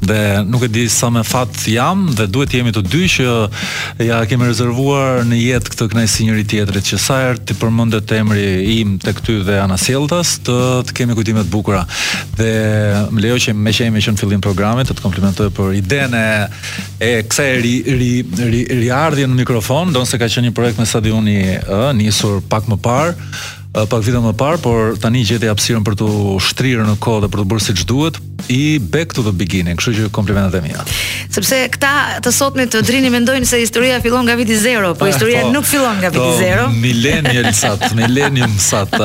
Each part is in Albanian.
dhe nuk e di sa me fat jam dhe duhet të jemi të dy që ia kemi rezervuar në jetë këtë kënaqësi njëri-tjetrit që sa herë të përmendet emri im tek ty dhe anasjelltas të të kemi kujtime të bukura dhe më lejo që meqë jemi që në fillim programi të të komplimentoj për idenë e e kësaj ri ri ri riardhje në mikrofon ndonëse ka qenë një projekt me stad i nisur pak më parë pak vite më parë, por tani gjeti hapësirën për t'u shtrirë në kohë dhe për t'u bërë siç duhet, i back to the beginning, kështu që komplimentet e mia. Sepse këta të sotmit Drini mendojnë se historia fillon nga viti 0, po ah, historia po, nuk fillon nga viti 0. Po, millennialsat, millenniumsat.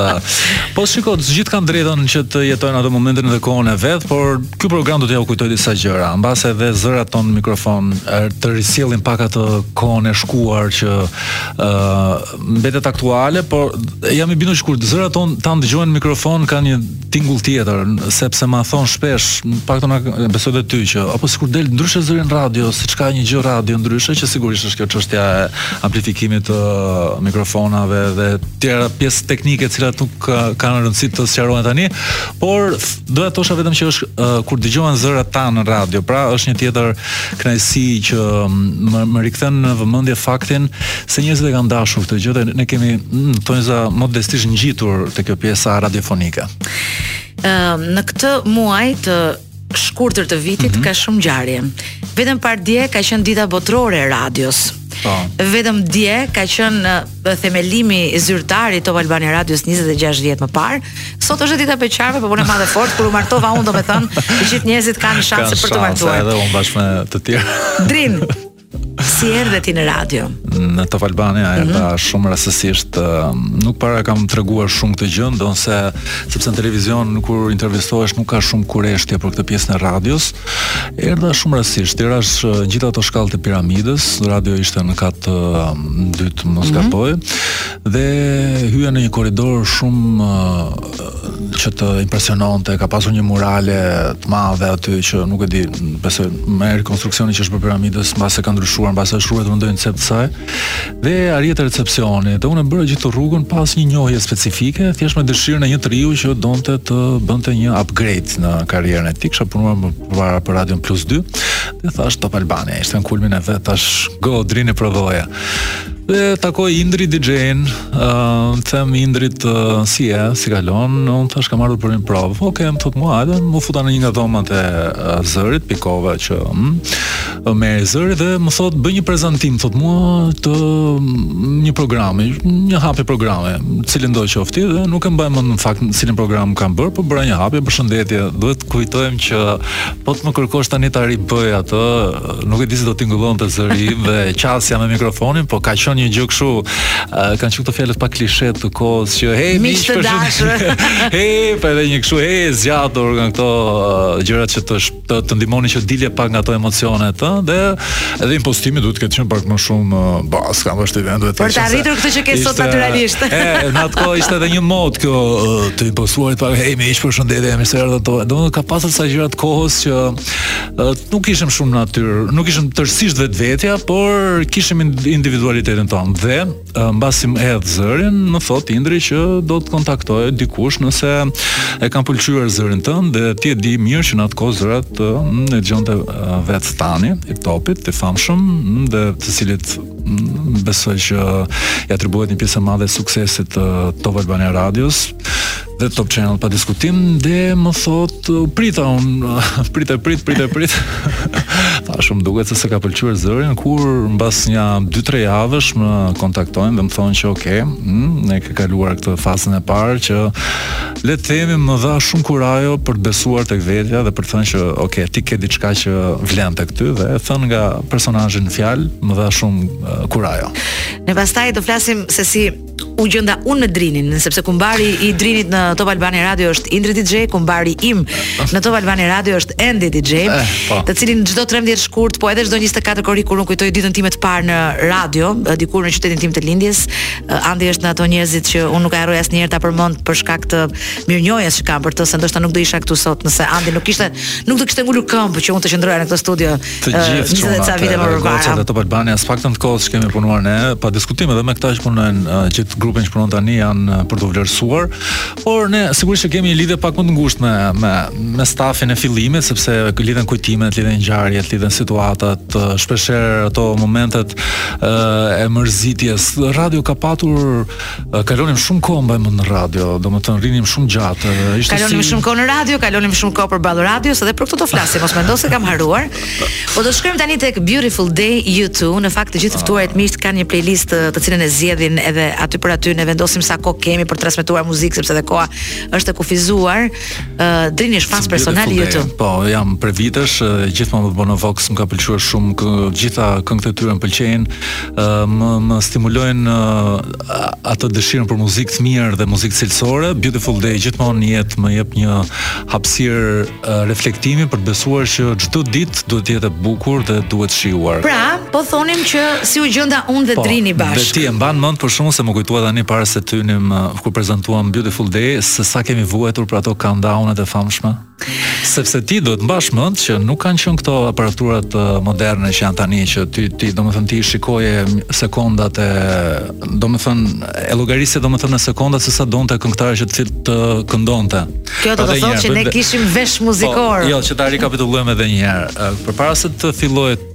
Po shiko, të gjithë kanë të drejtën që të jetojnë atë momentin dhe kohën e vet, por ky program do t'ua kujtojë disa gjëra. Mbase edhe zërat tanë në mikrofon të risjellin pak atë kohën e shkuar që ë mbetet aktuale, por jam i bindur që kur zërat tanë dëgjohen në mikrofon kanë një tingull tjetër, sepse ma thonë shpesh, pa ta thonë besoj dhe ty që o po sikur del ndryshe zëri në radio, seç ka një gjë radio ndryshe që sigurisht është kjo çështja e amplifikimit të mikrofonave dhe tjera pjesë teknike të cilat nuk kanë rëndësi të sqarohen tani, por Doja të thosha vetëm që është uh, kur dëgjohen zërat tanë në radio, pra është një tjetër kënaqësi që më, më rikthen në vëmendje faktin se njerëzit e kanë dashur këtë gjë dhe ne kemi mm, thonjëza modestisht ngjitur te kjo pjesa radiofonike. Ëm uh, në këtë muaj të shkurtër të vitit mm -hmm. ka shumë ngjarje. Vetëm pardje ka qenë dita botërore e radios. Po. Vetëm dje ka qenë uh, themelimi zyrtar i Top Albania Radios 26 vjet më parë. Sot është dita e beqarëve, po unë e madhe fort kur u martova unë, domethënë, të gjithë njerëzit kanë shanse për të martuar. Edhe unë bashkë me të tjerë. Drin. Si erdhe ti në radio? Në Top Albania mm -hmm. erdha shumë rastësisht, uh, nuk para kam treguar shumë këtë gjë, ndonëse sepse në televizion kur intervistohesh nuk ka shumë kureshtje për këtë pjesën e radios. Erdha shumë rastësisht, i rashë gjithë ato shkallët e piramidës, radio ishte në kat të um, dytë, mhm. mos gaboj, mm -hmm. dhe hyje në një korridor shumë uh, që të impresiononte, ka pasur një murale të madhe aty që nuk e di, besoj, me rikonstruksionin që i është bërë piramidës, mbase ka ndryshuar, mbase është ruajtur në ndonjë cep të saj, Dhe arrij te recepcioni, dhe unë e bëra gjithë rrugën pa asnjë njohje specifike, thjesht me dëshirën e një të riu që donte të bënte një upgrade në karrierën e tij, kisha punuar më para për Radion Plus 2, dhe thashë Top Albania, ishte në kulmin e vet, thashë go Drini provoje. Dhe takoj Indri DJ-n, uh, them Indrit uh, si e, si kalon, unë thashë kam ardhur për një provë. Okej, okay, më thotë mua, hajde më futi në një nga dhomat e uh, zërit, fiksova që, mm, Po më merr dhe më thotë bëj një prezantim thotë mua të një programi, një hapje programi, cilindo qoftë dhe nuk e mbaj mend në fakt në cilin program kam bërë, po bëra një hapje, përshëndetje, duhet të kujtojmë që po të më kërkosh tani ta ribëj atë, nuk e di si do tingëllonte zëri im dhe qasja me mikrofonin, po ka qenë një gjë kështu, kanë qenë këto fjalët pak klishe të kohës që hey miq të dashur. hey, po edhe një kështu hey zgjatur nga këto gjërat që të të të ndihmonin që dilje pak nga ato emocionet dhe edhe impostimi duhet të ketë qenë pak më shumë uh, bas ka vështirë vetë vetë për të arritur këtë që ke sot natyralisht e në atë kohë ishte edhe një modë kjo uh, të impostuarit pak hey miq përshëndetje mirë se erdhët ato domethënë ka pasur ca gjëra të kohës që uh, nuk ishim shumë natyrë nuk ishim tërësisht vetvetja por kishim individualitetin tonë dhe mbasi më hedh zërin, më thotë Indri që do të kontaktojë dikush nëse e ka pëlqyer zërin tënd dhe ti e di mirë që në atë kohë zërat i mm, dëgjonte vetë Tani i Topit, i famshëm mm, dhe të cilit mm, besoj që i atribuohet një pjesë e madhe e suksesit të Top Albania Radios dhe Top Channel pa diskutim dhe më thotë prita unë prit e prit prit e prit thashë më duket se s'e ka pëlqyer zërin kur mbas nja 2-3 javësh më kontaktojnë dhe më thonë që ok mm, e ke kaluar këtë fazën e parë që le të themi më dha shumë kurajo për të besuar tek vetja dhe për të thënë që ok ti ke diçka që vlen tek ty dhe e thënë nga personazhi në fjalë më dha shumë uh, kurajo ne pastaj do flasim se si u gjenda unë me Drinin, sepse kumbari i Drinit në Top Albania Radio është Indri DJ, kumbari im në Top Albania Radio është Andy DJ, eh, po. të cilin çdo 13 shkurt, po edhe çdo 24 korrik kur unë kujtoj ditën time të parë në radio, eh, dikur në qytetin tim të lindjes, eh, Andy është në ato njerëzit që unë nuk e harroj asnjëherë ta përmend për shkak të mirënjohjes që kam për të, se ndoshta nuk do isha këtu sot nëse Andy nuk kishte, nuk do kishte ngulur këmbë që unë të qëndroja në këtë studio të gjithë çuna. Sa vite më parë. Në Top Albania, paktën të kohës që kemi punuar ne, pa diskutim edhe me këta që punojnë, uh, gjithë grupin që punon tani janë uh, për t'u vlerësuar. Por ne sigurisht që kemi një lidhje pak më të ngushtë me me me stafin e fillimit, sepse lidhen kujtimet, lidhen ngjarjet, lidhen situatat, uh, shpeshherë ato momentet e mërzitjes. Radio ka patur Kalonim shumë kohë ma në radio, domethënë rrinim shumë gjatë. Ishte kalonim si... shumë kohë në radio, kalonim shumë kohë përballë radios, se dhe për këto të flasim, mos mendo se kam harruar. Po do të shkojmë tani tek Beautiful Day U2, në fakt të gjithë të ftuarit ah. e mi kanë një playlist eh, të cilën e zgjedhin edhe aty për aty, ne vendosim sa kohë kemi për të transmetuar muzikë, sepse dhe koha është e kufizuar. Drini është fans personal i U2. Po, jam prej vitesh, gjithmonë me Bono Vox, më ka pëlqyer shumë, kë, gjitha këngët e tyre më pëlqejnë, më më stimulojnë atë dëshirën për muzikë të mirë dhe muzikë cilësore. Beautiful Day gjithmonë në jetë më jep një hapësirë reflektimi për të besuar që çdo ditë duhet të jetë e bukur dhe duhet shijuar. Pra, po thonim që si u gjenda unë dhe po, Drini bashkë. Po, dhe ti e mban mend për shembull se më kujtua tani para se të hynim kur prezantuam Beautiful Day se sa kemi vuajtur për ato countdownet e famshme. Sepse ti duhet të mbash mend që nuk kanë qenë këto aparaturat moderne që janë tani që ti ti domethënë i shikoje sekondat e domethënë e llogarisje domethënë në sekonda se sa donte këngëtari që të, të këndonte. Kjo do të thotë që ne kishim vesh muzikor. Po, jo, që ta rikapitulojmë edhe një herë. Përpara se të fillojë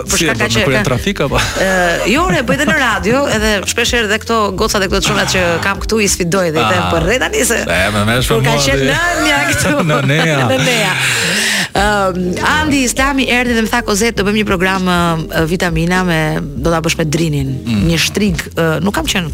për shkak se ka trafik apo ë jo ore e bëj dhe në radio edhe shpesh herë dhe këto goca dhe këto çunat që kam këtu i sfidoj dhe i them ah. po re tani se më më shumë ka qenë në një këtu në nea në nea Um, Andi Islami erdhi dhe më tha Kozet do bëjmë një program uh, vitamina me do ta bësh me Drinin, mm. një shtrigë, uh, nuk kam qenë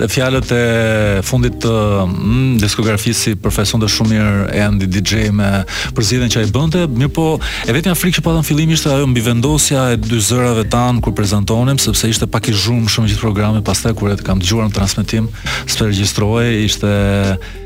Dhe fjalët e fundit të mm, diskografisë i përfaqësonte shumë mirë Andy DJ me përzgjedhjen që ai bënte, mirëpo e vetmja frikë që patëm në fillim ishte ajo mbivendosja e dy zërave tanë kur prezantonim sepse ishte pak i zhurmshëm gjithë programi, pastaj kur e kam dëgjuar në transmetim, sepse regjistrohej, ishte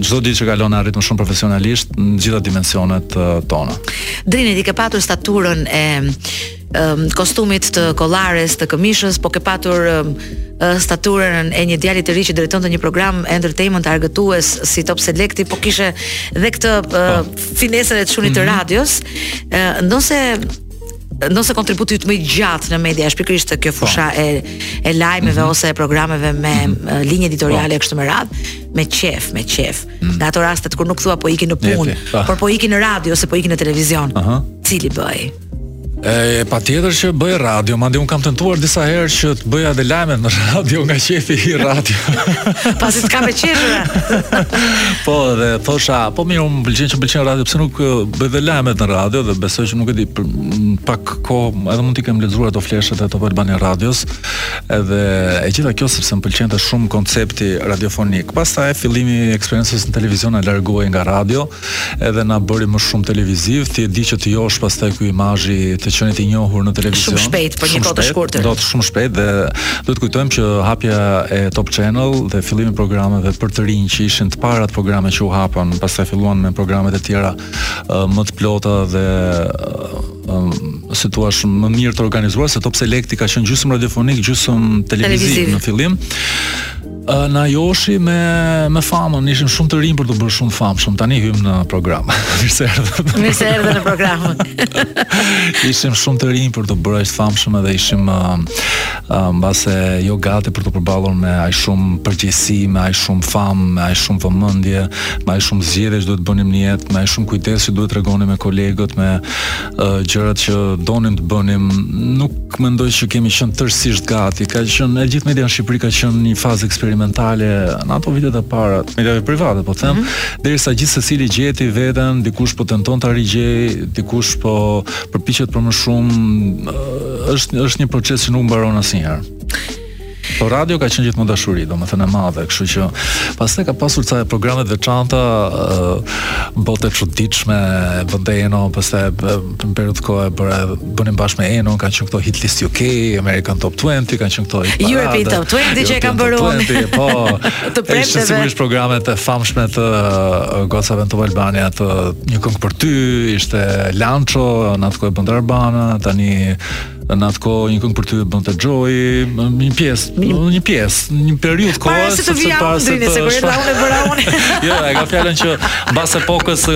Çdo ditë që kalon rritemi më shumë profesionalisht në gjitha dimensionet tona. Drini, ti ke patur staturën e um, kostumit të kollarës, të këmishës, po ke patur um, staturën e një djali të ri që drejtonte një program entertainment argëtues si Top Selecti, po kishe dhe këtë uh, finesën e çunit të mhm. radios. Uh, ndonëse nëse kontributi yt më i gjatë në media është pikërisht kjo po. fusha e e lajmeve mm -hmm. ose e programeve me mm -hmm. linjë editoriale po. kështu me radhë, me qejf, me qejf. Mm -hmm. Nga ato rastet kur nuk thua po iki në punë, ah. por po iki në radio ose po iki në televizion. Uh -huh. Cili bëj? E patjetër që bëj radio, madje unë kam tentuar disa herë që të bëja dhe lajmet në radio nga qejfi i radios. Pasi s'ka me qeshëve. po, dhe thosha, po mirë, unë pëlqen që pëlqen radio, pse nuk Bëj dhe lajmet në radio dhe besoj që nuk e di për pak kohë, edhe mund t'i kem lexuar ato fleshet e Top Albania Radios, edhe e gjitha kjo sepse më pëlqente shumë koncepti radiofonik. Pastaj fillimi i eksperiencës në televizion na largoi nga radio, edhe na bëri më shumë televizivë, ti e di që të josh pastaj ky imazhi të qenit i njohur në televizion. Shumë shpejt për një kohë të shkurtër. Do të shumë shpejt dhe Do të kujtojmë që hapja e Top Channel dhe fillimi i programeve për të rinj, që ishin të parat programe që u hapën, pastaj filluan me programe të tjera më të plota dhe si t'ua them më mirë të organizuar se Top Select-i ka qenë gjysmë radiofonik, gjysmë televiziv në fillim. Na joshi me me famën, ishim shumë të rinj për t'u bërë shumë të famshëm. Tani hyjmë në program. Mirë se erdhët. Mirë se erdhët në program. ishim shumë të rinj për t'u bërë aq të famshëm edhe ishim uh, uh, mbase jo gati për t'u përballur me aq shumë përgjegjësi, me aq shumë famë, me aq shumë vëmendje, me aq shumë zgjedhje që duhet të bënim në jetë, me aq shumë kujdes që duhet të tregonim me kolegët, me gjërat që donim të bënim, nuk mendoj që kemi qenë tërësisht gati. Ka qenë e gjithë media në Shqipëri ka qenë në një fazë eksperimentale në ato vitet e para, mediave private, po të them, mm -hmm. derisa gjithsecili gjeti veten, dikush po tenton ta rigjejë, dikush po përpiqet për më shumë, është është një proces që nuk mbaron asnjëherë. Po radio ka qenë gjithmonë dashuri, domethënë e madhe, kështu që pastaj ka pasur ca programe të veçanta, botë e çuditshme, vende Eno, pastaj një periudhë kohe bëra bënim bashkë me Eno, kanë qenë këto hit list UK, American Top 20, kanë qenë këto hit European Top 20 që e kam bërë unë. Po. Të premte. Ishte sigurisht programet e famshme të Goca Ventu Albania të një këngë për ty, ishte Lunch Show, na thkoi Bondar Bana, tani Në atë kohë një këngë për ty e bënte Joy, një pjesë, një pjesë, një periudhë kohe para se të vija unë drinë, se kur unë e bëra unë. Jo, e ka fjalën që mbas epokës së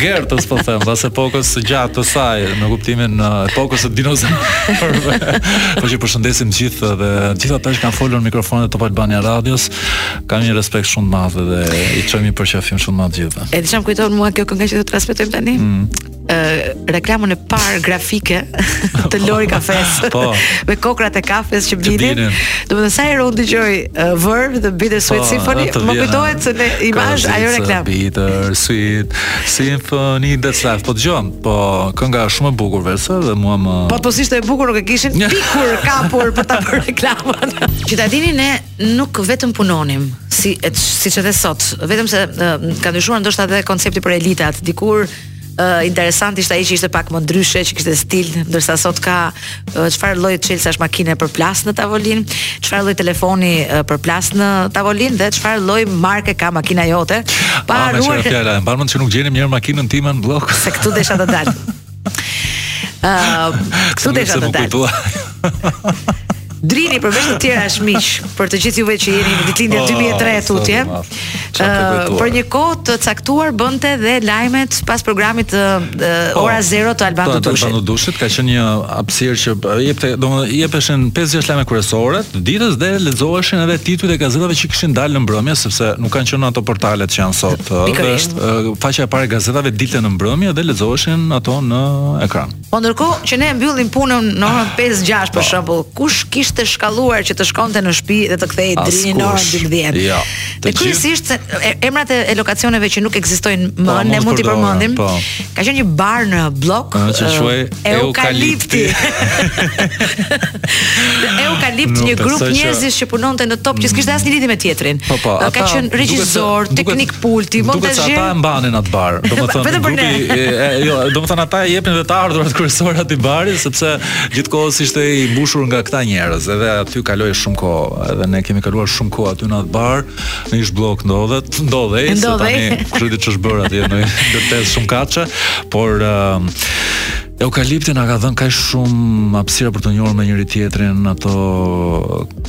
Gertës, po them, mbas epokës së gjatë të saj, në kuptimin e epokës së dinozaurëve. Po që përshëndesim të gjithë dhe të gjithë ata që kanë folur në mikrofonet e Top Albania Radios, kam një respekt shumë të madh dhe i çojmë një përqafim shumë të madh të gjithëve. E di ça më kujton mua kjo këngë që do të transmetojmë tani. Mm. reklamën e parë grafike të Lori Kafes. Po. me kokrrat e kafes që binin. Domethënë sa herë unë dëgjoj uh, Verve the Bitter Sweet po, Symphony, më kujtohet si një imazh ajo reklamë. Bitter Sweet Symphony that's life. Po dëgjojmë, po kënga është shumë e bukur vetë dhe mua më Po po s'ishte e bukur nuk e kishin kapur kapur për ta bërë reklamën. Që ta dini ne nuk vetëm punonim si siç edhe sot, vetëm se uh, ka ndryshuar ndoshta edhe koncepti për elitat. Dikur uh, interesant ishte ai që ishte pak më ndryshe, që kishte stil, ndërsa sot ka çfarë uh, lloj çelësash makine përplas në tavolinë, çfarë lloj telefoni uh, përplas në tavolinë dhe çfarë lloj marke ka makina jote. Pa harruar. Ah, fjala, mban mend se nuk gjenim mirë makinën time në bllok. Se këtu desha të dal. Ëh, uh, këtu desha të dal. Drini përveç të tjerave është miq për të gjithë juve që jeni me datëlindje 2003 e tutje. Ëh, ah, për një kohë të caktuar bënte dhe lajmet pas programit të po, ora 0 të Alban Dudushit. Alban Dudushit ka qenë një hapësirë që jepte, domethënë jepeshin 5-6 lajme kryesore të ditës dhe lexoheshin edhe titujt e gazetave që kishin dalë në mbrëmje sepse nuk kanë qenë ato portalet që janë sot. Pikërisht. Faqja e parë e gazetave dilte në mbrëmje dhe lexoheshin ato në ekran. Po ndërkohë që ne e mbyllim punën në orën 5-6 për po. shembull, kush kishte shkalluar që të shkonte në shtëpi dhe të kthehej deri në orën 12? Jo. Dhe kryesisht emrat e lokacioneve që nuk ekzistojnë më, po, ne mund t'i përmendim. Po. Ka qenë një bar në blok që quhej Eukalipti. Eukalipti një grup njerëzish që punonte në top që s'kishte asnjë lidhje me tjetrin. Ka qenë regjisor, teknik Pulti, montazhi. Duket se ata e mbanin atë bar. Domethënë grupi e, jo, domethënë ata i jepnin dhe të ardhurat kryesore atij bari sepse gjithkohë ishte i mbushur nga këta njerëz. Edhe aty kaloi shumë kohë, edhe ne kemi kaluar shumë kohë aty në atë bar, në ish blok ndodhet, ndodhej se tani kush di ç'është bërë atje një ndërtesë shumëkatëshe, por uh, Eukalipti na ka dhënë kaq shumë hapësira për t'u njohur me njëri-tjetrin ato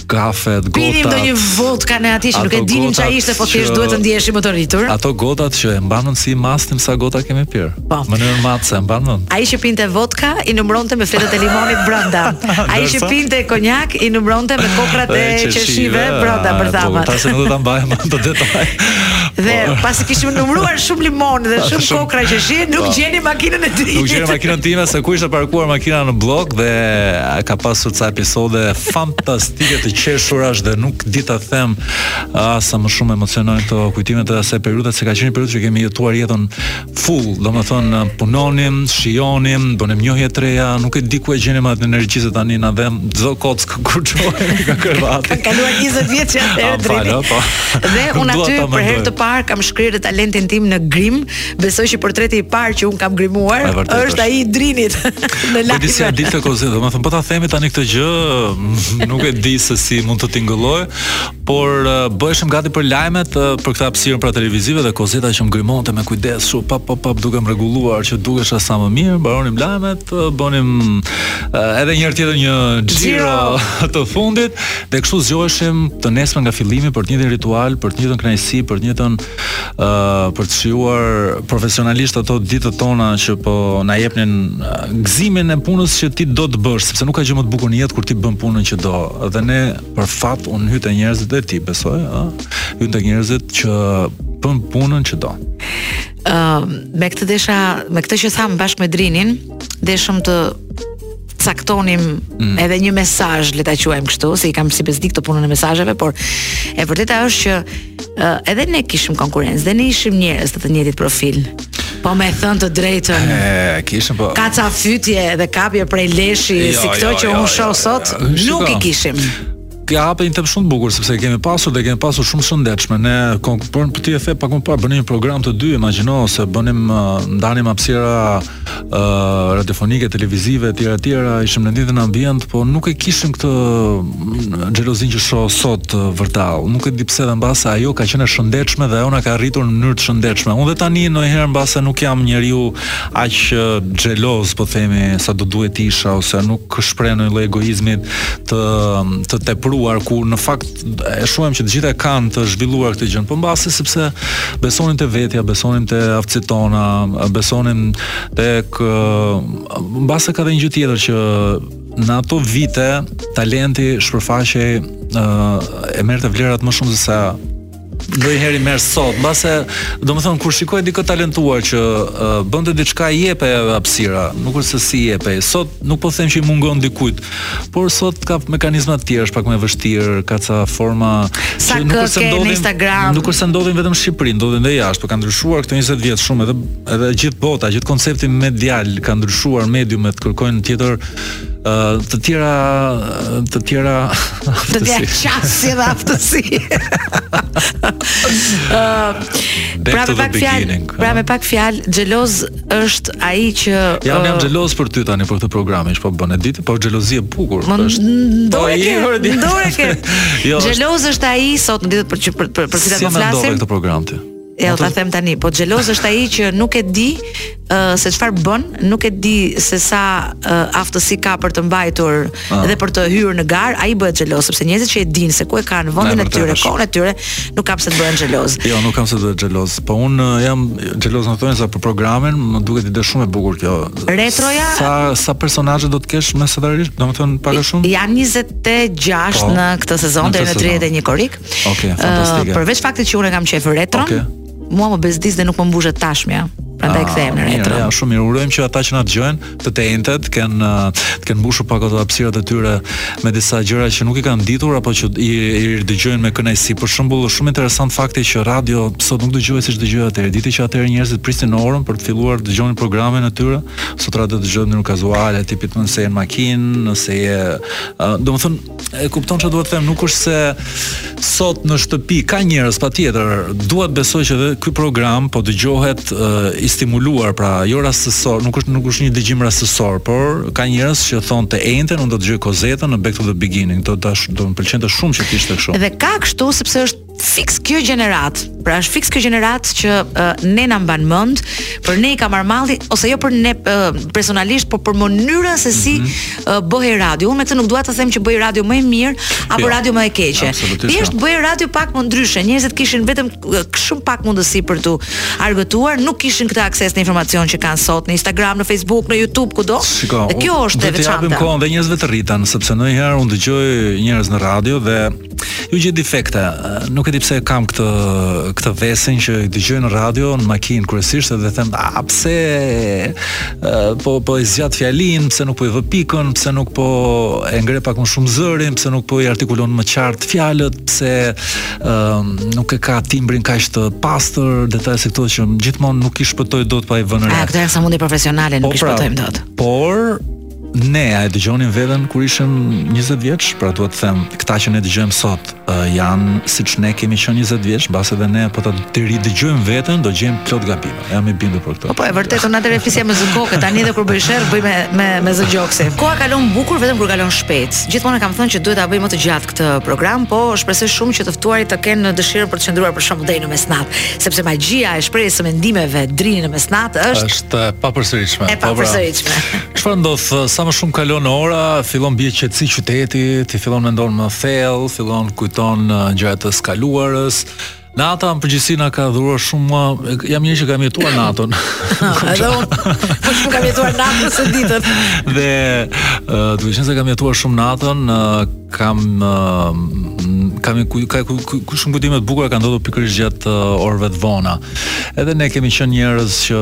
kafet, gotat. Pinim ndonjë vodka ne atëherë që nuk e dinim çfarë ishte, po thjesht duhet të ndiheshim më të rritur. Ato gotat që e mban mend si i masnim sa gota kemi pirë. Po. Me ne ma ca e mban mend. Ai që pinte vodka i numëronte me fletët e limonit brenda. Ai që pinte konjak i numronte me kokrrat e qershive brenda, bërthamat. Po, tash nuk do ta mbaja mend këtë detaj. Dhe po. pasi kishim numëruar shumë limona dhe shumë kokrra qershi, nuk po. gjente makinën e tij. Nuk gjenim makinën time se ku ishte parkuar makina në blok dhe ka pasur ca episode fantastike të qeshurash dhe nuk di ta them sa më shumë emocionojnë këto kujtime të asaj periudhe se ka qenë një periudhë që kemi jetuar jetën full, domethënë, punonim, shijonim, bënim njohje të reja, nuk e di ku e gjenim atë energji se tani na dhemb çdo kockë kur çohemi nga krevati. Kanë kaluar 20 vjet që atëherë Drini. Po. Dhe unë aty për herë të parë kam shkrirë talentin tim në grim, besoj që portreti i parë që unë kam grimuar, është ai i Drinit në lajme. Për dije ia di Kozit, domethënë, po ta themi tani këtë gjë, nuk e di se si mund të tingëllojë, Por bëheshim gati për lajmet për këtë hapësirën pra televizive dhe Kozeta që më grimonte me kujdes, kështu pa pa pa duke më rregulluar që të dukesha sa më mirë, mbaronim lajmet, bënim edhe një herë tjetër një xhiro të fundit dhe kështu zgjoheshim të nesërmen nga fillimi për të njëjtin ritual, për të njëjtën kënaqësi, për të njëjtën ëë uh, për të shijuar profesionalisht ato ditët tona që po na jepnin gëzimin e punës që ti do të bësh, sepse nuk ka gjë më të bukur në jetë kur ti bën punën që do. Dhe ne për fat un hyj te njerëzit dhe ti besoj ë hyn te njerëzit që bën punën që do uh, me këtë desha me këtë që tham bashkë me Drinin deshëm të caktonim mm. edhe një mesazh le ta quajmë kështu se i kam si bezdi këtë punën e mesazheve por e vërteta është që uh, edhe ne kishim konkurrencë dhe ne ishim njerëz të të njëjtit profil. Po me thënë të drejtën. E kishim po. Ka ca fytje dhe kapje prej leshi jo, si këto jo, që jo, unë shoh jo, sot, jo, jo. nuk i kishim. Ti hape një temë shumë të bukur sepse kemi pasur dhe e kemi pasur shumë të shëndetshme. Ne konkurruam për ti e the pak më parë bënim një program të dy, imagjino ose bënim uh, ndanim hapësira uh, radiofonike, televizive etj etj, ishim në të njëjtin ambient, po nuk e kishim këtë mm, xhelozinë që shoh sot uh, vërdallë. Nuk e di pse dhe mbase ajo ka qenë e shëndetshme dhe ajo na ka rritur në mënyrë të shëndetshme. Unë dhe tani ndonjëherë mbase nuk jam njeriu aq uh, xheloz, po themi, sa do duhej të isha ose nuk shpreh ndonjë lloj egoizmi të të tepruar kur në fakt e shohim që të gjithë e kanë të zhvilluar këtë gjë. Po mbase sepse besonim te vetja, besonim te aftësitë tona, besonim tek mbase ka dhe një gjë tjetër që në ato vite talenti shpërfaqej e merrte vlerat më shumë se sa ndonjëherë i merr sot, mbase, domethënë, kur shikoje dikë të talentuar që uh, bënte diçka i jepej hapësira, nuk është se s'i jepej, sot nuk po them që i mungon dikujt, Por sot ka mekanizma të tjerë, është pak më e vështirë, ka ca forma sa që nuk është se ndodhin në Instagram. Nuk është se ndodhin vetëm në Shqipëri, ndodhin edhe jashtë, por ka ndryshuar këto 20 vjet shumë edhe edhe gjithë bota, gjithë koncepti medial ka ndryshuar, mediumet kërkojnë tjetër të tjera të tjera të tjera qasje dhe aftësi. pra me pak fjalë, pra me pak fjalë xheloz është ai që Ja unë jam uh, xheloz për ty tani për këtë program, ç'po bën e di ti, po xhelozi e bukur. Më është. Po i hërdi. Në dorë e ke. Jo, xheloz është ai sot në ditët për që për për për të cilat po flasim. Si e mendove këtë program ti? Ja, ta them tani, po xheloz është ai që nuk e di uh, se çfarë bën, nuk e di se sa uh, aftësi ka për të mbajtur Ah. Dhe për të hyrë në garë, ai bëhet xheloz sepse njerëzit që e dinë se ku e kanë vendin e tyre, kohën e tyre, nuk kanë pse të bëhen xheloz. Jo, nuk kanë pse të bëhen xheloz. Po un uh, jam xheloz në thonjëza për programin, më duket ide shumë e bukur kjo. Retroja sa sa personazhe do të kesh mesatarisht, domethënë pak a shumë? Janë 26 po, në këtë sezon deri në 31 korrik. Okej, okay, uh, fantastike. Uh, përveç faktit që un e kam qejf retro. Okay. mua më bezdis dhe nuk më mbush e tashmja. Prandaj ah, kthehem në retro. Ja, shumë mirë. Urojmë që ata që na dëgjojnë të të entet, të kenë ah, të kenë mbushur pak ato hapësirat e tyre me disa gjëra që nuk i kanë ditur apo që i, i dëgjojnë me kënaqësi. Për shembull, është shumë interesant fakti që radio sot nuk dëgjohet siç dëgjohej atëherë. Di ti që atëherë njerëzit prisnin orën për të filluar të dëgjonin programin e tyre, sot radio dëgjohet në mënyrë kazuale, tipit nëse je në makinë, nëse je, uh, domethënë E kupton çfarë dua të them, nuk është se sot në shtëpi ka njerëz patjetër. Dua të besoj që ky program po dëgjohet uh, i stimuluar, pra jo rastësor, nuk është nuk është një dëgjim rastësor, por ka njerëz që thonë të enjten unë do të dëgjoj Kozetën në Back to the Beginning, do do më pëlqente shumë që të ishte kështu. Dhe ka kështu sepse është Fiks kjo gjeneratë, pra është fiks kjo gjeneratë që uh, ne na mban mend, për ne i ka marrë malli ose jo për ne uh, personalisht, por për mënyrën se si mm -hmm. uh, bëhej radio. Unë me këtë nuk dua të them që bëhej radio më e mirë apo jo, radio më e keqe. Thjesht jo. bëhej radio pak më ndryshe. Njerëzit kishin vetëm shumë pak mundësi për t'u argëtuar, nuk kishin këtë akses në informacion që kanë sot në Instagram, në Facebook, në YouTube kudo. Shiko, dhe kjo është e veçantë. Do t'u japim kohën dhe njerëzve të rriten, sepse ndonjëherë unë dëgjoj njerëz në radio dhe Ju gjej defekte, nuk e di pse kam këtë këtë vesin që i dëgjoj në radio, në makinë kryesisht dhe them, "A pse po po e zgjat fjalinë, pse nuk po i vë pikën, pse nuk po e ngre pak më shumë zërin, pse nuk po i artikulon më qartë fjalët, pse ë nuk e ka timbrin kaq të pastër, detaje si këto që gjithmonë nuk i shpëtoj dot pa i vënë re." A këto janë sëmundje profesionale, nuk po, i pra, shpëtojmë dot. Por Ne a e dëgjonim veten kur ishim 20 vjeç, pra dua të them, këta që ne dëgjojmë sot uh, janë siç ne kemi qenë 20 vjeç, mbase dhe ne po ta ridëgjojmë veten, do gjejmë plot gabime. Jam i bindur për këtë. Po, po e vërtetë, unë atëherë flisja me zë koke, tani edhe kur bëj sherr, bëj me me me zë gjoksi. Koha kalon bukur vetëm kur kalon shpejt. Gjithmonë e kam thënë që duhet ta bëj më të gjatë këtë program, po shpresoj shumë që të ftuarit të kenë dëshirën për të qëndruar për shembull deri në mesnatë, sepse magjia e shprehjes së mendimeve deri në mesnatë është është e papërsëritshme. E po, pra. papërsëritshme. Çfarë ndodh sa më shumë kalon ora, fillon bie në qetësi qyteti, ti fillon mendon më thellë, fillon kujton gjëra të së kaluarës, Nata në përgjithësi na ka dhuruar shumë, jam njeri që kam jetuar natën. Edhe unë më shumë kam jetuar natën se ditën. Dhe duke qenë se kam jetuar shumë natën, kam kam ku ka ku, ku, ku shumë kujtime të bukura kanë ndodhur pikërisht gjatë orëve të vona. Edhe ne kemi qenë njerëz që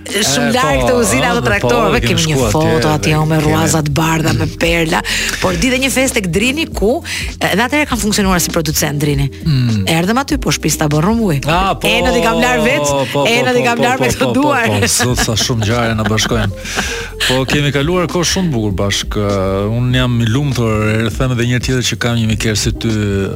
Shumë eh, larg po, te uzina e traktorëve po, kemi një foto aty me rruaza të bardha me perla, por di dhe një festë tek Drini ku eh, edhe atëherë ka funksionuar si producent Drini. Mm. Erdhëm aty po shpinë ta bëmë rrëmujë. Ah, po. Enët i kam larë vetë, po, po, enët i kam larë me këto duar. Po, sot sa shumë ngjarje na bashkojnë. Po kemi kaluar kohë shumë bukur bashkë. Eh, un jam i lumtur, e them edhe një herë tjetër që kam një mike si ty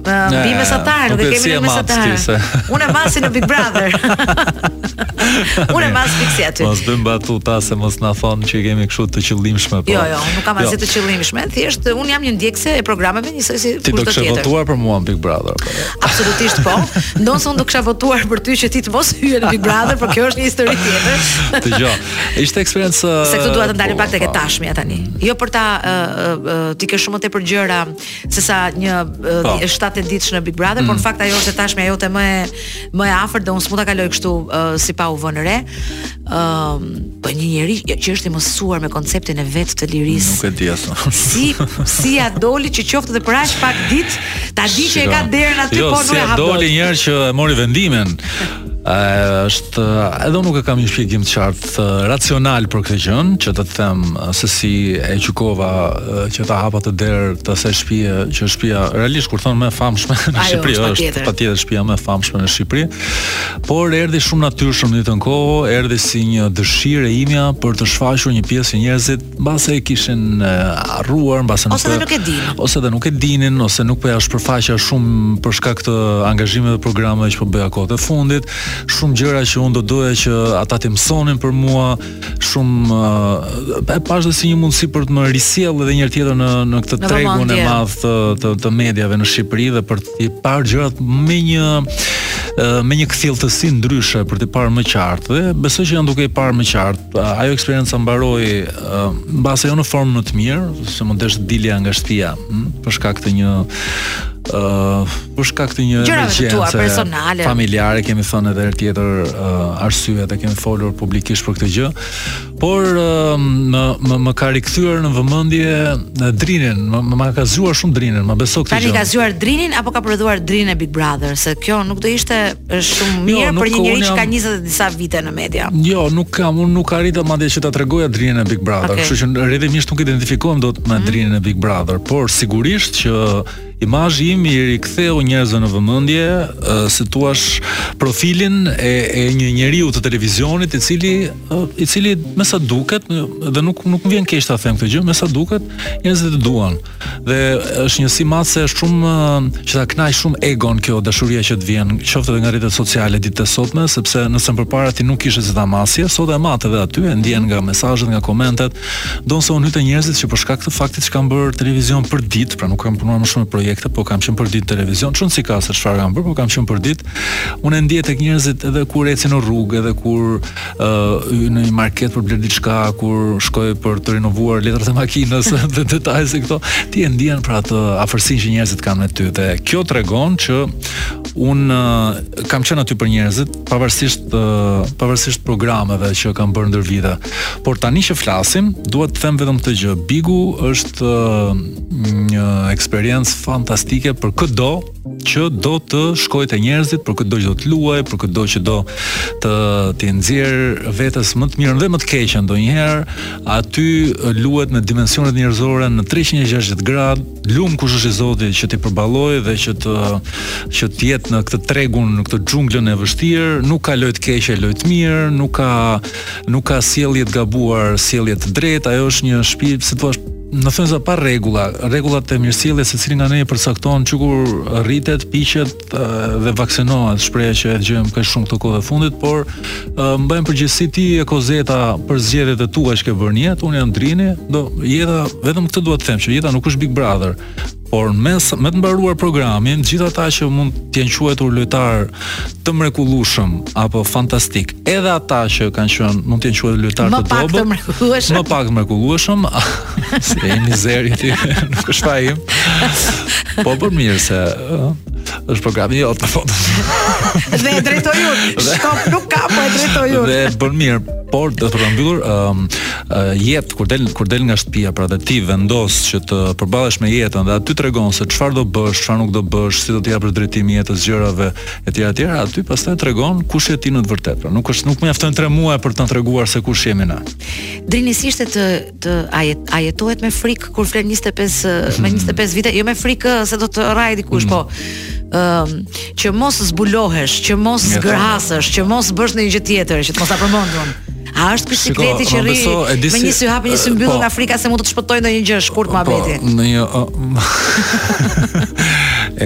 mbi mesatar, nuk e kemi në mesatar. Unë e mas në Big Brother. Unë e mas fiks aty. Mos bëjmë batuta se mos na thonë që kemi kështu të qëllimshme po. Jo, jo, nuk kam asgjë jo. të qëllimshme, thjesht unë jam një ndjekëse e programeve njësoj si kushdo tjetër. Ti do të kishe votuar për mua në Big Brother apo? Absolutisht po. Ndonëse unë do kisha votuar për ty që ti të mos hyje në Big Brother, por kjo është një histori tjetër. Dëgjo. Ishte eksperiencë Se këtu dua të ndalem pak tek e tashmja tani. Jo por ti ke shumë më tepër gjëra se sa një po. shtatëditësh në Big Brother, mm. por në fakt ajo është tashmja jote më më e afërt dhe unë s'mund ta kaloj kështu uh, si pa u vënë re. Ëm, um, po një njeri që është i mësuar me konceptin e vet të lirisë. Nuk e di as. si si ia doli që qoftë edhe për aq pak ditë, ta di që e ka derën aty jo, po nuk e hap. Jo, si doli një herë që e mori vendimin. është edhe unë nuk e kam një shpjegim të qartë racional për këtë gjë, që të them se si e gjykova që ta hap atë derë të asaj shtëpie, që shtëpia realisht kur thonë më e famshme në Shqipëri Ajo, është patjetër shtëpia më e famshme në Shqipëri. Por erdhi shumë natyrshëm në atë kohë, erdhi si një dëshirë e imja për të shfaqur një pjesë që njerëzit Mbase e kishin harruar, mbase nuk ose nuk e dinin, ose dhe nuk e dinin ose nuk po ua shpërfaqja shumë për shkak të angazhimeve dhe programeve që po bëja kohët e fundit, shumë gjëra që unë do doja që ata t'i mësonin për mua, shumë uh, e pashë dhe si një mundësi për të më risjellë edhe një herë tjetër në në këtë tregun e madh të, të të mediave në Shqipëri dhe për t'i parë gjërat me një me një kthjelltësi ndryshe për t'i parë më qartë dhe besoj që jam duke i parë më qartë Ajo eksperienca mbaroi uh, mbase jo në formën më të mirë, se m'u desh të dilja nga shtëpia, hm, për shkak të një uh, për shkak të një emergjence familjare kemi thënë edhe herë tjetër uh, arsyet e kemi folur publikisht për këtë gjë. Por uh, më më më ka rikthyer në vëmendje Drinin, më më ka zgjuar shumë Drinin, më beso këtë gjë. Tani ka zgjuar Drinin apo ka prodhuar Drinin e Big Brother, se kjo nuk do ishte shumë jo, mirë jo, për një njeri që ka 20 e disa vite në media. Jo, nuk kam, unë nuk arrita madje që ta tregoja Drinin e Big Brother, okay. kështu që rrjedhimisht nuk identifikohem dot me mm. Drinin e Big Brother, por sigurisht që imazhi im i riktheu njerëzve në vëmendje, si thua, profilin e e një njeriu të televizionit, i cili i cili me sa duket, dhe nuk nuk më vjen keq ta them këtë gjë, me sa duket, njerëzit e duan. dhe është një si mace shumë që ta kënaq shumë egon kjo dashuria që të vjen qoftë edhe nga rrjetet sociale ditët e sotme sepse nëse më përpara ti nuk kishe si ta masje sot e mat edhe aty e ndjen nga mesazhet nga komentet ndonëse unë hyj te njerëzit që për shkak të faktit që kanë bërë televizion për ditë pra nuk kanë punuar më shumë në projekte po kanë qenë për ditë televizion s'ka rëndësi se çfarë kanë bërë po kanë qenë për ditë unë ndjej tek njerëzit edhe kur eci në rrugë edhe kur në një market për të blerë diçka kur shkoj për të rinovuar letrat e makinës dhe detaje si këto, ti e ndjen pra atë afërsinë që njerëzit kanë me ty dhe kjo tregon që unë kam qenë aty për njerëzit pavarësisht pavarësisht programeve që kam bërë ndër vite. Por tani që flasim, dua të them vetëm këtë gjë. Bigu është një eksperiencë fantastike për këdo që do të shkojë te njerëzit për këdo që do të luajë, për këdo që do të t'i nxjerrë vetes më të mirën dhe më të keqen ndonjëherë, aty luhet me dimensionet njerëzore në 360 gradë, lum kush është i zoti që t'i përballojë dhe që të që të jetë në këtë tregun, në këtë xhunglën e vështirë, nuk ka lojë të keqe, lojë të mirë, nuk ka nuk ka sjellje të gabuar, sjellje të drejtë, ajo është një shtëpi, si thua, në thonjëza pa rregulla, rregullat e mirësjelljes secili nga ne e përcakton që kur rritet, piqet dhe vaksinohet, shprehja që e dëgjojmë kaq shumë këto kohë të fundit, por mban përgjegjësi ti e Kozeta për zgjedhjet e tua që ke bërë në jetë, unë jam Drini, do jeta vetëm këtë dua të them që jeta nuk është Big Brother. Por me me të mbaruar programin, gjithë ata që mund të jenë quajtur lojtarë të mrekullueshëm apo fantastik, edhe ata që kanë qenë mund të jenë quajtur lojtarë të dobët. Më pak të mrekullueshëm. Më pak të mrekullueshëm. Se e mizeri ti, nuk është faji im. Po për mirë se është programi jot në fund. Dhe e drejtoj unë. Shkop nuk ka, po e drejtoj unë. Dhe për mirë, por dhe për ta mbyllur, um, jetë kur del kur del nga shtëpia pra dhe ti vendos që të përballesh me jetën dhe aty tregon se çfarë do bësh, çfarë nuk do bësh, si do të japësh drejtim jetës, gjërave etj etj, aty pastaj tregon kush je ti në të vërtetë. Pra nuk është nuk mjaftojnë 3 muaj për të treguar se kush jemi ne. Drini si ishte të të a, jet, a jetohet me frikë kur flet 25 me 25 hmm. vite, jo me frikë se do të rrahë dikush, po. Hmm um, që mos zbulohesh, që mos zgrahasësh, që mos bësh ndonjë gjë tjetër, që të mos ta përmendim. A është ky sikleti që rri me një sy hapur një sy mbyllur po. nga frika se mund të të shpëtojë ndonjë gjë shkurt muhabeti. Në një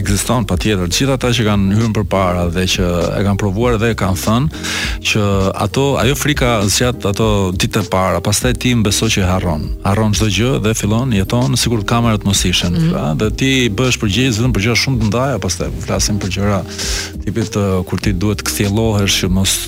ekziston patjetër. Të gjithë ata që kanë hyrë përpara dhe që e kanë provuar dhe kanë thënë që ato ajo frika zgjat ato ditët e para, pastaj ti më beso që i harron. Harron çdo gjë dhe fillon jeton sikur kamerat mos ishin. Mm -hmm. Dhe ti bëhesh përgjegjës vetëm për gjëra shumë të ndaja, pastaj flasim për gjëra tipit kur ti duhet të kthjellohesh që mos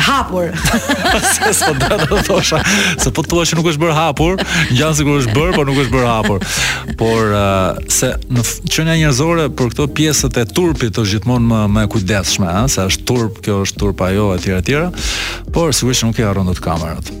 Të hapur. Se do të thosha, se po thua që nuk është bërë hapur, ngjan sikur është bërë, por nuk është bërë hapur. Por uh, se ne qenia njerëzore për këto pjesët e turpit është gjithmonë më më e kujdesshme, ëh, se është turp, kjo është turp ajo etj etj. Por sigurisht nuk i harron dot kamerat.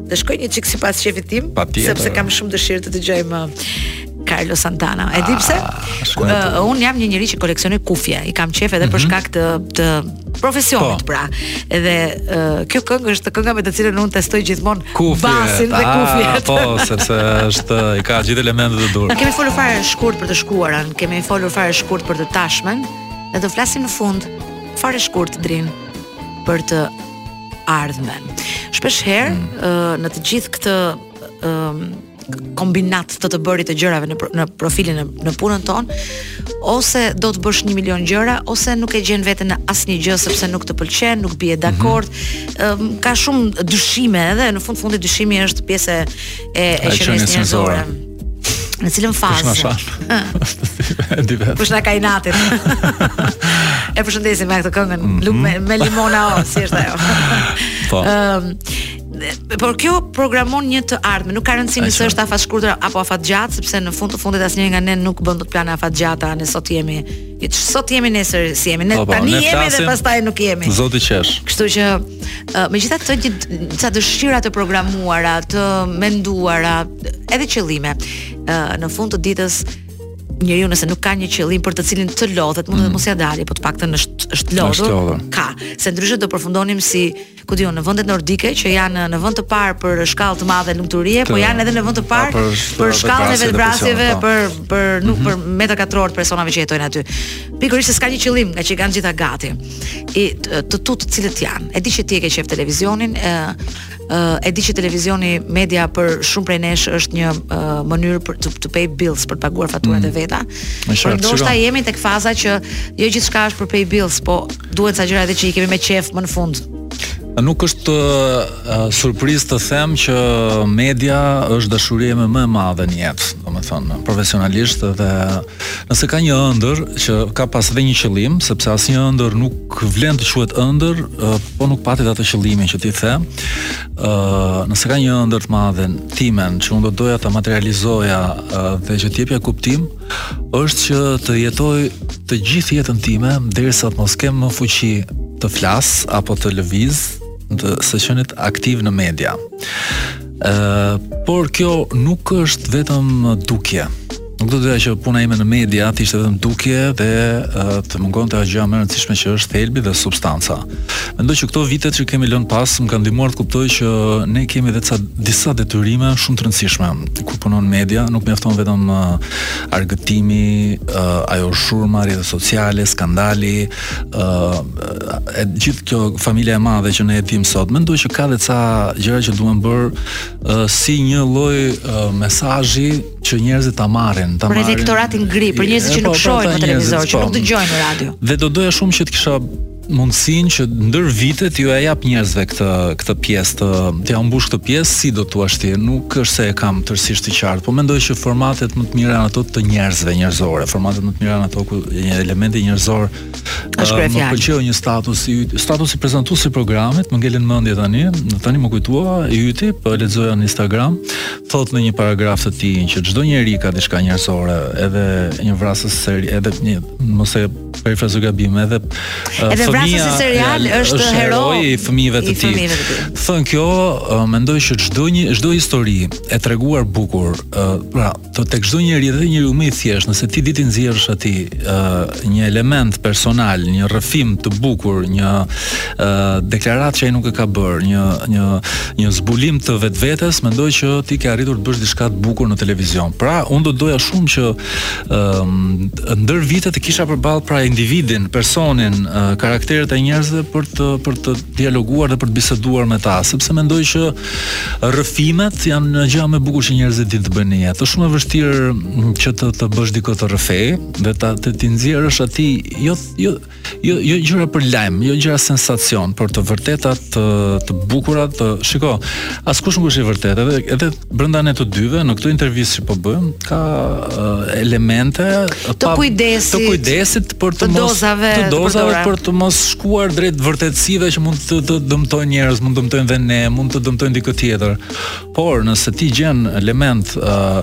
Të shkoj një çik sipas qejfit tim, sepse kam shumë dëshirë të dëgjoj uh, Carlos Santana. E di pse? Ah, uh, un jam nga njerëzit që koleksionoj kufje. I kam qejf edhe mm -hmm. për mhm. shkak të të profesionit po. pra. Edhe uh, kjo këngë është kënga me të cilën un testoj gjithmonë basin dhe ah, kufjet. Po, sepse është i ka gjithë elementet e duhura. Ne kemi folur fare shkurt për të shkuarën, kemi folur fare shkurt për të tashmen, dhe do flasim në fund fare shkurt Drin për të ardhmen. Shpesh herë mm. në të gjithë këtë kombinat të të bërit të gjërave në në profilin në, në punën tonë ose do të bësh 1 milion gjëra ose nuk e gjen veten në asnjë gjë sepse nuk të pëlqen, nuk bie dakord. Mm -hmm. Ka shumë dyshime edhe në fund fundit dyshimi është pjesë e e qenies njerëzore. Në cilën fazë? Kush na shan? Di vetë. Kush na ka inatin? e përshëndesim me këtë këngën mm -hmm. me, me limona o, si është ajo. po. Ëm um, por kur programon një të ardhme, nuk ka rëndësi nëse është afatshkurtër apo afatgjatë, sepse në fund të fundit asnjëri nga ne nuk bën dot plane afatgjata, ne sot jemi, që sot jemi nesër s'jemi, ne po, po, tani ne jemi dhe pastaj nuk jemi. Zoti qesh. Kështu që uh, megjithatë të gjithë kanë dëshira të programuara, të menduara, edhe qëllime. Ë në fund të ditës njeriu nëse nuk ka një qëllim për të cilin të lodhet, mund të mm. mos ia dalë, po të paktën është është lodhur. Ka, se ndryshe do përfundonim si, ku di un, në vendet nordike që janë në vend të parë për shkallë të madhe lumturie, po janë edhe në vend të parë për, për shkallën e vetëvrasjeve, po. për për nuk mhm. për metra katror të personave që jetojnë aty. Pikërisht se s'ka një qëllim, ngaqë kanë gjitha gati. Të tutë të cilët janë. E di që ti e ke qef televizionin, e, uh, e di që televizioni media për shumë prej nesh është një uh, mënyrë për të, të pay bills për të paguar faturat mm. e veta. Por ndoshta jemi tek faza që jo gjithçka është për pay bills, po duhen ca gjëra edhe që i kemi me qejf më në fund. Nuk është uh, surprizë të them që media është dashuria ime më e madhe në jetë, domethënë profesionalisht dhe Nëse ka një ëndër që ka pas dhe një qëllim, sepse asnjë ëndër nuk vlen të quhet ëndër, po nuk pate atë qëllimin që ti the. Ë, nëse ka një ëndër të madhe timen që unë do doja ta materializoja dhe që t'i jepja kuptim, është që të jetoj të gjithë jetën time derisa të mos kem më fuqi të flas apo të lëviz të së qenit aktiv në media. Ë, por kjo nuk është vetëm dukje. Nuk do të doja që puna ime në media të ishte vetëm dukje dhe të mungonte ajo gjë më e rëndësishme që është thelbi dhe substanca. Mendoj që këto vitet që kemi lënë pas më kanë ndihmuar të kuptoj që ne kemi edhe ca disa detyrime shumë të rëndësishme. Kur punon në media, nuk mjafton vetëm argëtimi, ajo shurma, rrjetet sociale, skandali, e gjithë kjo familja e madhe që ne e dimë sot. Mendoj që ka edhe ca gjëra që duhen bërë si një lloj mesazhi që njerëzit ta marrin, ta marrin. Për elektoratin gri, për njerëzit që na, po pra, shohin në televizor, që po. na dëgjojnë në radio. Dhe do doja shumë që të kisha mundësinë që ndër vite t'jua jap njerëzve këtë këtë pjesë të t'ja mbush këtë pjesë si do thua ti nuk është se e kam tërësisht të qartë po mendoj që formatet më të mira janë ato të njerëzve njerëzore formatet më të mira janë ato ku një elementi njerëzor Është kryefjalë. Më pëlqeu një status i yt, status i prezantues i programit, më ngeli në mendje tani, tani më kujtua i yti, po e lexoja në Instagram, thot në një paragraf të tij që çdo njeri ka diçka njerëzore, edhe një vrasës seri, edhe një mos e perifrazoj gabim, edhe uh, edhe vrasësi serial ja, është, është hero i fëmijëve të tij. Thën kjo, uh, mendoj që çdo një çdo histori e treguar bukur, uh, pra Të tek çdo njeri dhe njeriu më i thjeshtë, nëse ti di t'i nxjerrësh atij uh, një element personal, një rrëfim të bukur, një uh, deklaratë që ai nuk e ka bërë, një një një zbulim të vetvetes, mendoj që ti ke arritur të bësh diçka të bukur në televizion. Pra, unë do doja shumë që um, ndër vite të kisha përballë pra individin, personin, uh, karakteret e njerëzve për të për të dialoguar dhe për të biseduar me ta, sepse mendoj që Rrëfimet janë një gjë më e bukur që njerëzit dinë të bëjnë në jetë. Është shumë e vështirë mm, që të të bësh dikë të rrëfejë dhe ta të t'i nxjerrësh atij jo jo jo jo gjëra për lajm, jo gjëra sensacion, por të vërteta të të bukura të shiko. Askush nuk është i vërtetë, edhe edhe brenda ne të dyve në këtë intervistë që po bëjmë, ka uh, elemente të pa, kujdesit, të kujdesit për të, të mos dozave, të dozave për, për të mos shkuar drejt vërtetësive që mund të, të dëmtojnë njerëz, mund të dëmtojnë dhe ne, mund të dëmtojnë dikë tjetër. Por nëse ti gjen element uh,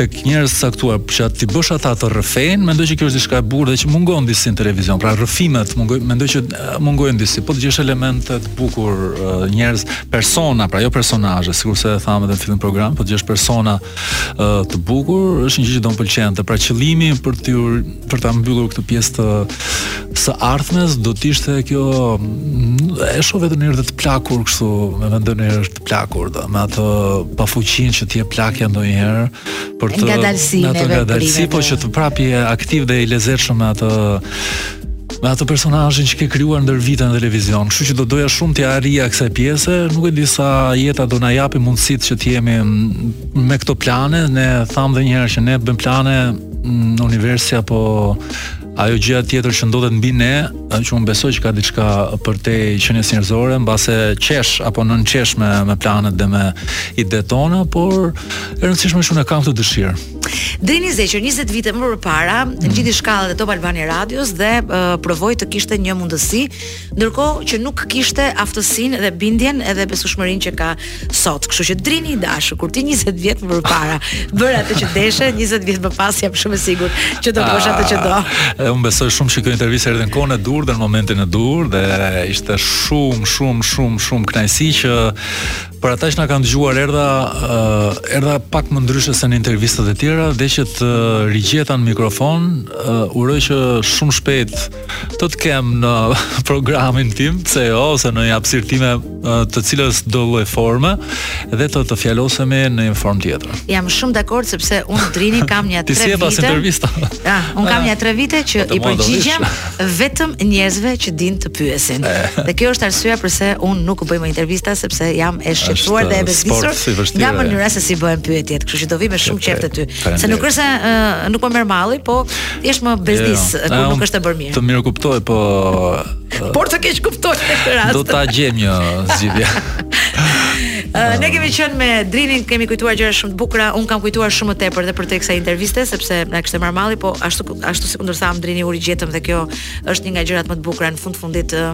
tek njerëz të caktuar që t'i bësh ata të rrëfejnë, mendoj që kjo është diçka e bukur dhe që mungon disi në televizion. Pra rrëfimet mungojnë, mendoj që mungojnë disi, po të gjesh elemente të bukur njerëz, persona, pra jo personazhe, sikurse e thamë edhe në fillim program, po të gjesh persona uh, të bukur, është një gjë që do më pëlqente. Pra qëllimi për të për ta mbyllur këtë pjesë të së ardhmes do të ishte kjo mm, e shoh veten një herë të plakur kështu, e mendoj një herë të plakur, do, me atë pafuqinë që të jep plakja ndonjëherë për të ngadalësi, me atë ngadalësi, po që ti prapë je aktiv dhe i lezetshëm me atë me atë personazhin që ke krijuar ndër vite në televizion. Kështu që do doja shumë të arrija kësaj pjese, nuk e di sa jeta do na japë mundësitë që të jemi me këto plane, ne thamë dhe njëherë që ne bëjmë plane në universi apo ajo gjëja tjetër që ndodhet mbi ne, që unë besoj që ka diçka përtej qenies njerëzore, mbase qesh apo nënqesh me, me planet dhe me idetë tona, por e rëndësishme shumë e kam këtë dëshirë. Drini Zeqo 20 vite më përpara mm. ngjiti shkallët e Top Albania Radios dhe uh, provoi të kishte një mundësi, ndërkohë që nuk kishte aftësinë dhe bindjen edhe besueshmërinë që ka sot. Kështu që Drini i dashur, kur ti 20 vjet më përpara bëre atë që deshe, 20 vjet më pas jam shumë e sigurt që do bësh atë që do. Ah, edhe unë besoj shumë që kjo intervistë erdhi në kohën e duhur dhe në momentin e duhur dhe ishte shumë shumë shumë shumë kënaqësi që Për ata që na kanë dëgjuar erdha uh, erdha pak më ndryshe se në intervistat e tjera dhe që të rigjeta në mikrofon, uh, uroj që shumë shpejt të të kem në programin tim, pse jo, ose në një hapësirë timen uh, të cilësdo lloj forme dhe të të fjalosemi në një formë tjetër. Jam shumë dakord sepse unë Drini kam një 3 vite. Ti si e pas intervistë? Ah, unë kam ah. një 3 vite që po i përgjigjem vetëm njerëzve që dinë të pyesin. Dhe kjo është arsyeja pse unë nuk bëj më intervista sepse jam e shqetësuar dhe e bezdisur nga mënyra se si bëhen pyetjet, kështu që do vi me shumë qejf te ty. Se nuk është se uh, nuk më merr malli, po thjesht më bezdis jo, jo. kur nuk është e bërë mirë. Të mirëkuptoj, po uh, Por të keqkuptoj në këtë rast. Do ta gjejmë një zgjidhje. Uh, ne kemi qenë me Drinin, kemi kujtuar gjëra shumë të bukura. Unë kam kujtuar shumë më tepër dhe përtej kësaj interviste sepse na kishte marrë malli, po ashtu ashtu sikundër thamë Drini u rigjetëm dhe kjo është një nga gjërat më të bukura në fund fundit ë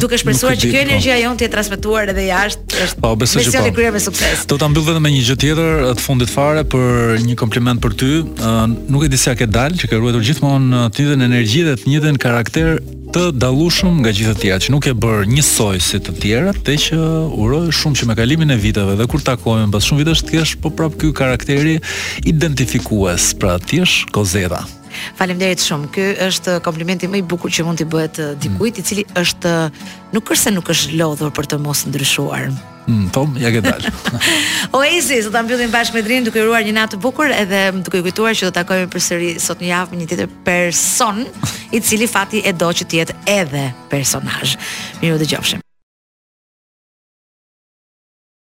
duke shpresuar që kjo po. energjia po. jonë të jetë transmetuar edhe jashtë është po, besoj që po. kryer me sukses. Do ta mbyll vetëm me një gjë tjetër të fundit fare për një kompliment për ty. Ë nuk e di si ia ke dalë që ke ruajtur gjithmonë të njëjtën energji dhe të njëjtën karakter Të dallueshëm nga gjithë të tjerë, që nuk je bërë njësoj si të tjerët, dhe që uroj shumë që me kalimin e viteve dhe kur takohemi pas shumë vitesh të jesh po prap ky karakteri identifikues, pra thjesht Kozeta. Faleminderit shumë. Ky është komplimenti më i bukur që mund t'i bëhet dikujt i cili është nuk është se nuk është lodhur për të mos ndryshuar. Mm, po, ia ke dalë. Oasis, do ta mbyllim bashkë me Drinin duke uruar një natë të bukur edhe duke kujtuar që do të takohemi përsëri sot një javë me një tjetër person, i cili fati e do që të jetë edhe personazh. Mirudëgjofshim.